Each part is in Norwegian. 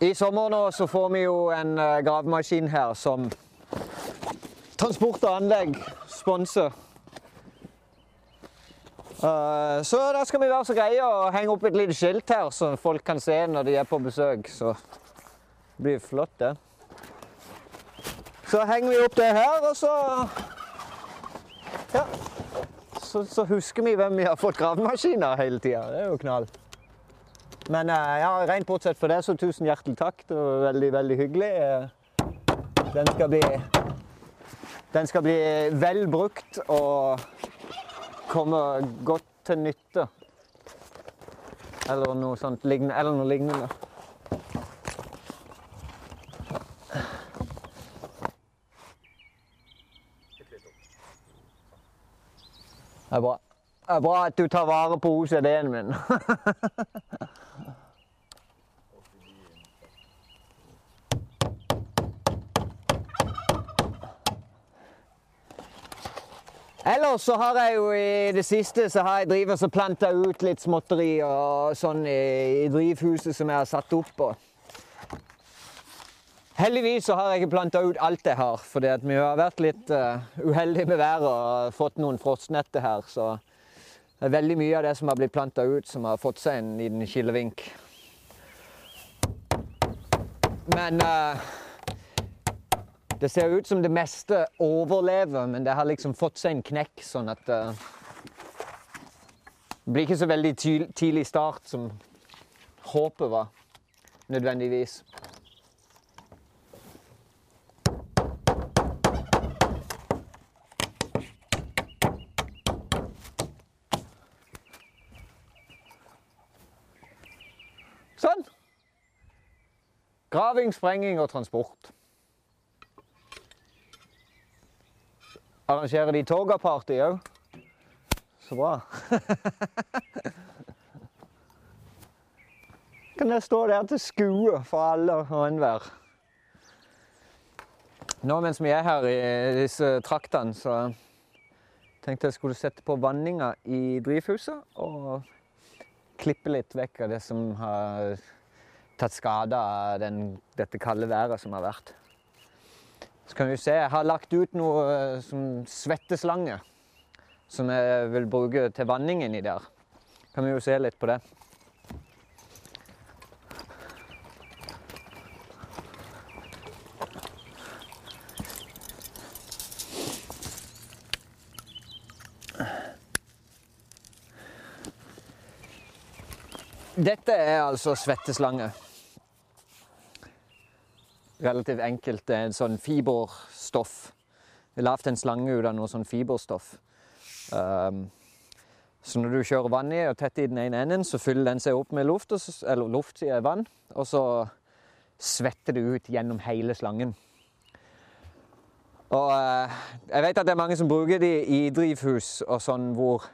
I sommer nå så får vi jo en eh, gravemaskin her som Transport og Anlegg sponser. Eh, så da skal vi være så greie å henge opp et lite skilt her, så folk kan se når de er på besøk. Så det blir flott, det. Så henger vi opp det her, og så Ja. Så, så husker vi hvem vi har fått gravemaskiner hele tida. Det er jo knall. Men eh, ja, rent bortsett fra det, så tusen hjertelig takk. Det var veldig, veldig hyggelig. Eh, Den skal bli Den skal bli vel brukt og komme godt til nytte. Eller noe sånt lignende. Eller noe lignende. Det er bra. Det er bra at du tar vare på OCD-en min. Ellers så har jeg jo i det siste så har jeg drivet og planta ut litt småtteri og sånn i, i drivhuset som jeg har satt opp. Og. Heldigvis så har jeg ikke planta ut alt jeg har, fordi vi har vært litt uh, uheldige med været og fått noen frostnetter her. Så det er veldig mye av det som har blitt planta ut, som har fått seg en liten kilevink. Men uh, det ser ut som det meste overlever, men det har liksom fått seg en knekk, sånn at uh, Det blir ikke så veldig tidlig start som håpet var, nødvendigvis. Sånn. Graving, sprenging og transport. Arrangerer de toga-party òg? Så bra. kan jeg stå der til skue for alle og enhver. Nå mens vi er her i disse traktene, så tenkte jeg skulle sette på vanninga i drivhuset og klippe litt vekk av det som har tatt skade av den, dette kalde været som har vært. Så kan vi se, Jeg har lagt ut noe eh, som svetteslange som jeg vil bruke til vanningen i der. Kan vi jo se litt på det. Dette er altså svetteslange. Relativt enkelt. Det er en sånn fiberstoff. Lagd en slange ut av noe sånn fiberstoff. Um, så når du kjører vann i og tett i den ene enden, så fyller den seg opp med luft, eller luft i vann, og så svetter det ut gjennom hele slangen. Og uh, jeg vet at det er mange som bruker de i drivhus og sånn hvor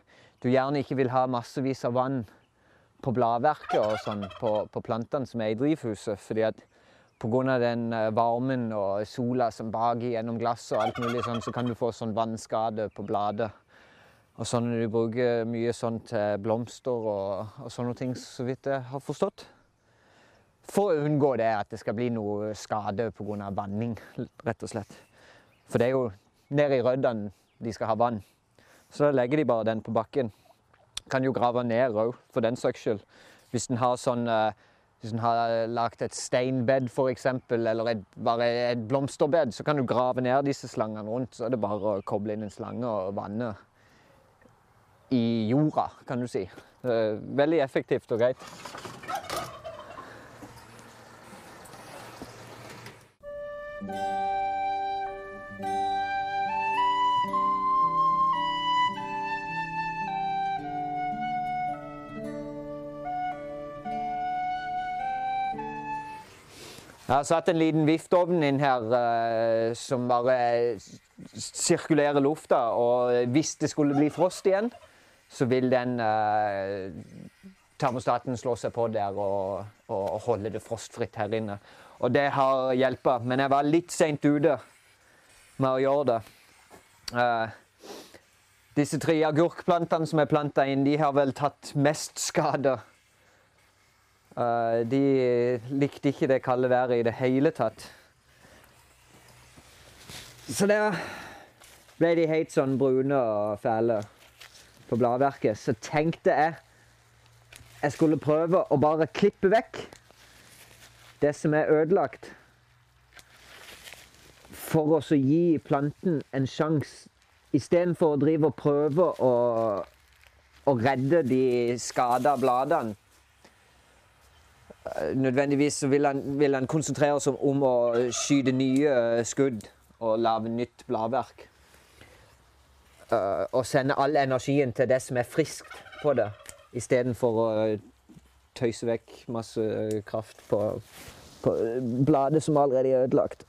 du gjerne ikke vil ha massevis av vann på bladverket og sånn på, på plantene som er i drivhuset. fordi at pga. den varmen og sola som baker gjennom glasset og alt mulig sånn, så kan du få sånn vannskade på bladet. Og sånn du bruker mye sånn til blomster og, og sånne ting, så vidt jeg har forstått. For å unngå det at det skal bli noe skade pga. vanning, rett og slett. For det er jo nede i røddene de skal ha vann. Så da legger de bare den på bakken. Kan jo grave ned òg, for den saks skyld. Hvis en har sånn hvis en har lagt et steinbed f.eks., eller et, bare et blomsterbed, så kan du grave ned disse slangene rundt. Så er det bare å koble inn en slange og vanne i jorda, kan du si. Veldig effektivt og greit. Jeg har satt en liten viftovn inn her uh, som bare sirkulerer lufta. Og hvis det skulle bli frost igjen, så vil den uh, termostaten slå seg på der og, og, holde det frostfritt her inne. Og det har hjulpet. Men jeg var litt seint ute med å gjøre det. Uh, disse tre agurkplantene som er planta inn, de har vel tatt mest skade de likte ikke det kalde været i det hele tatt. Så der ble de helt sånn brune og fæle på bladverket. Så tenkte jeg jeg skulle prøve å bare klippe vekk det som er ødelagt. For å gi planten en sjanse, istedenfor å drive og prøve å, å redde de skada bladene. Eh, Nødvendigvis så vil han, vil han konsentrere seg om å skyte nye skudd og lage nytt bladverk. Eh, og sende all energien til det som er friskt på det, istedenfor å tøyse vekk masse kraft på, på bladet som allerede er ødelagt.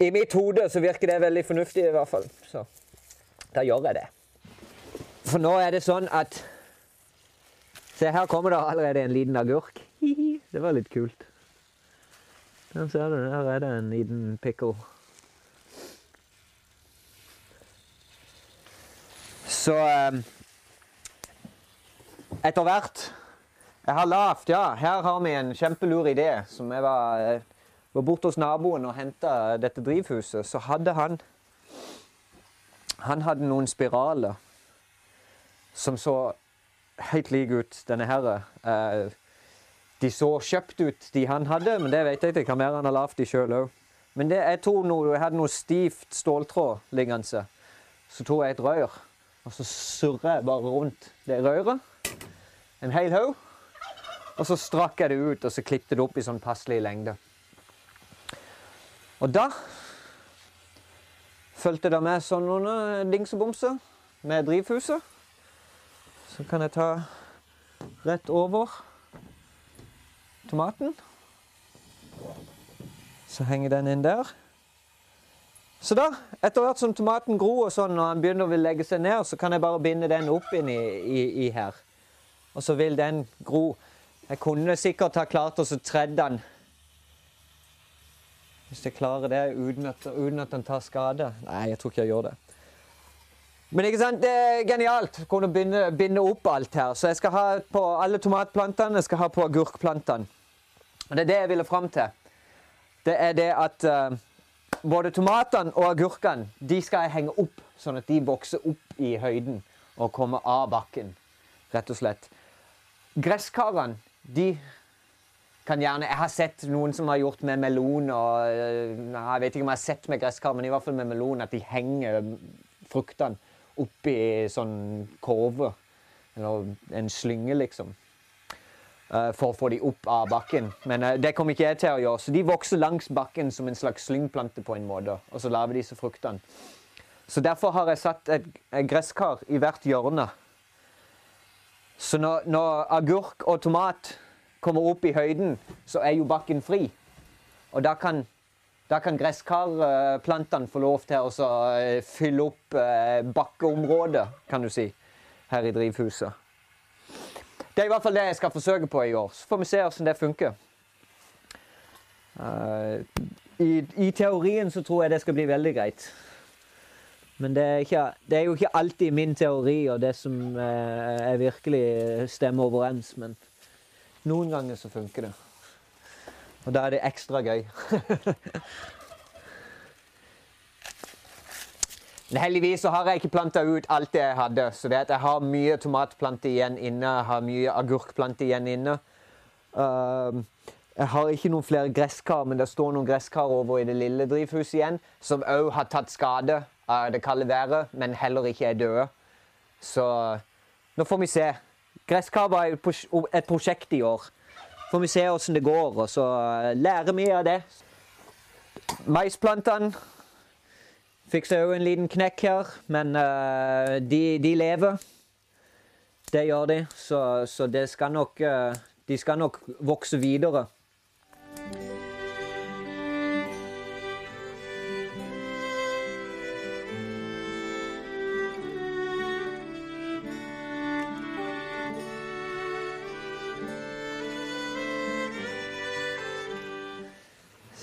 I mitt hode så virker det veldig fornuftig, i hvert fall. Så da gjør jeg det. For nå er det sånn at Se, her kommer det allerede en liten agurk. Det var litt kult. Der ser du, der er det en liten pickle. Så eh, etter hvert Jeg har lavt, ja. Her har vi en kjempelur idé. Som jeg var, eh, var borte hos naboen og henta dette drivhuset, så hadde han Han hadde noen spiraler som så helt like ut, denne her. Eh, de så kjøpt ut, de han hadde, men det vet jeg ikke. hva mer han har lagd sjøl òg. Men det, jeg, tror noe, jeg hadde noe stivt ståltråd liggende. Så tok jeg et rør, og så surra jeg bare rundt det røret. En hel haug. Og så strakk jeg det ut og så klippet det opp i sånn passelig lengde. Og da fulgte det med sånne noen dingsebomser med drivhuset. Så kan jeg ta rett over tomaten. Så henger den inn der. Så da, etter hvert som tomaten gror og sånn, og han begynner å legge seg ned, så kan jeg bare binde den opp inn i, i, i her. Og så vil den gro. Jeg kunne sikkert ha klart å tredde den Hvis jeg klarer det uten at, uten at den tar skade. Nei, jeg tror ikke jeg gjør det. Men ikke sant, det er genialt å kunne binde, binde opp alt her. Så jeg skal ha på alle tomatplantene, jeg skal ha på agurkplantene. Og det er det jeg ville fram til. Det er det at uh, både tomatene og agurkene de skal jeg henge opp, sånn at de vokser opp i høyden og kommer av bakken. Rett og slett. Gresskarene, de kan gjerne Jeg har sett noen som har gjort med melon og øh, Jeg vet ikke om jeg har sett med gresskar, men i hvert fall med melon at de henger fruktene oppi sånn korve. Eller en slynge, liksom. øh, For å få de opp av bakken. Men øh, det kommer ikke jeg til å gjøre. Så de vokser langs bakken som en slags slyngplante på en måte. Og så lager disse fruktene. Så derfor har jeg satt et gresskar i hvert hjørne. Så når, når, agurk og tomat kommer opp i høyden, så er jo bakken fri. Og da kan, da kan gresskarplantene få lov til å uh, fylle opp uh, bakkeområdet, kan du si, her i drivhuset. Det er i hvert fall det jeg skal forsøke på i år. Så får vi se hvordan det funker. Uh, i, I teorien så tror jeg det skal bli veldig greit. Men det er, ikke, det er, jo ikke alltid min teori og det som eh, virkelig stemmer overens. Men noen ganger så funker det. Og da er det ekstra gøy. men heldigvis så har jeg ikke planta ut alt det jeg hadde. Så det at jeg har mye tomatplanter igjen inne, jeg har mye agurkplanter igjen inne. Uh, jeg har ikke noen flere gresskar, men det står noen gresskar over i det lille drivhuset igjen, som òg har tatt skade av det kalde været, men heller ikke er døde. Så nå får vi se. Gresskar var et prosjekt i år. Får vi se åssen det går, og så lærer vi av det. Maisplantene fikk seg òg en liten knekk her, men uh, de, de, lever. Det gjør de, så, så det skal nok, uh, de skal nok vokse videre.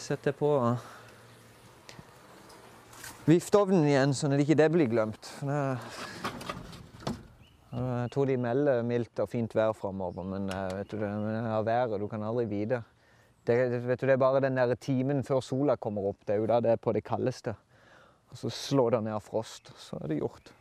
Setter på vifteovnen igjen, sånn at ikke det blir glemt. Jeg tror de melder mildt og fint vær framover, men eh, vet du, det været, du kan aldri vite. Det, det er bare den der timen før sola kommer opp, det er jo da det er på det kaldeste. Og så slår det ned frost, så er det gjort.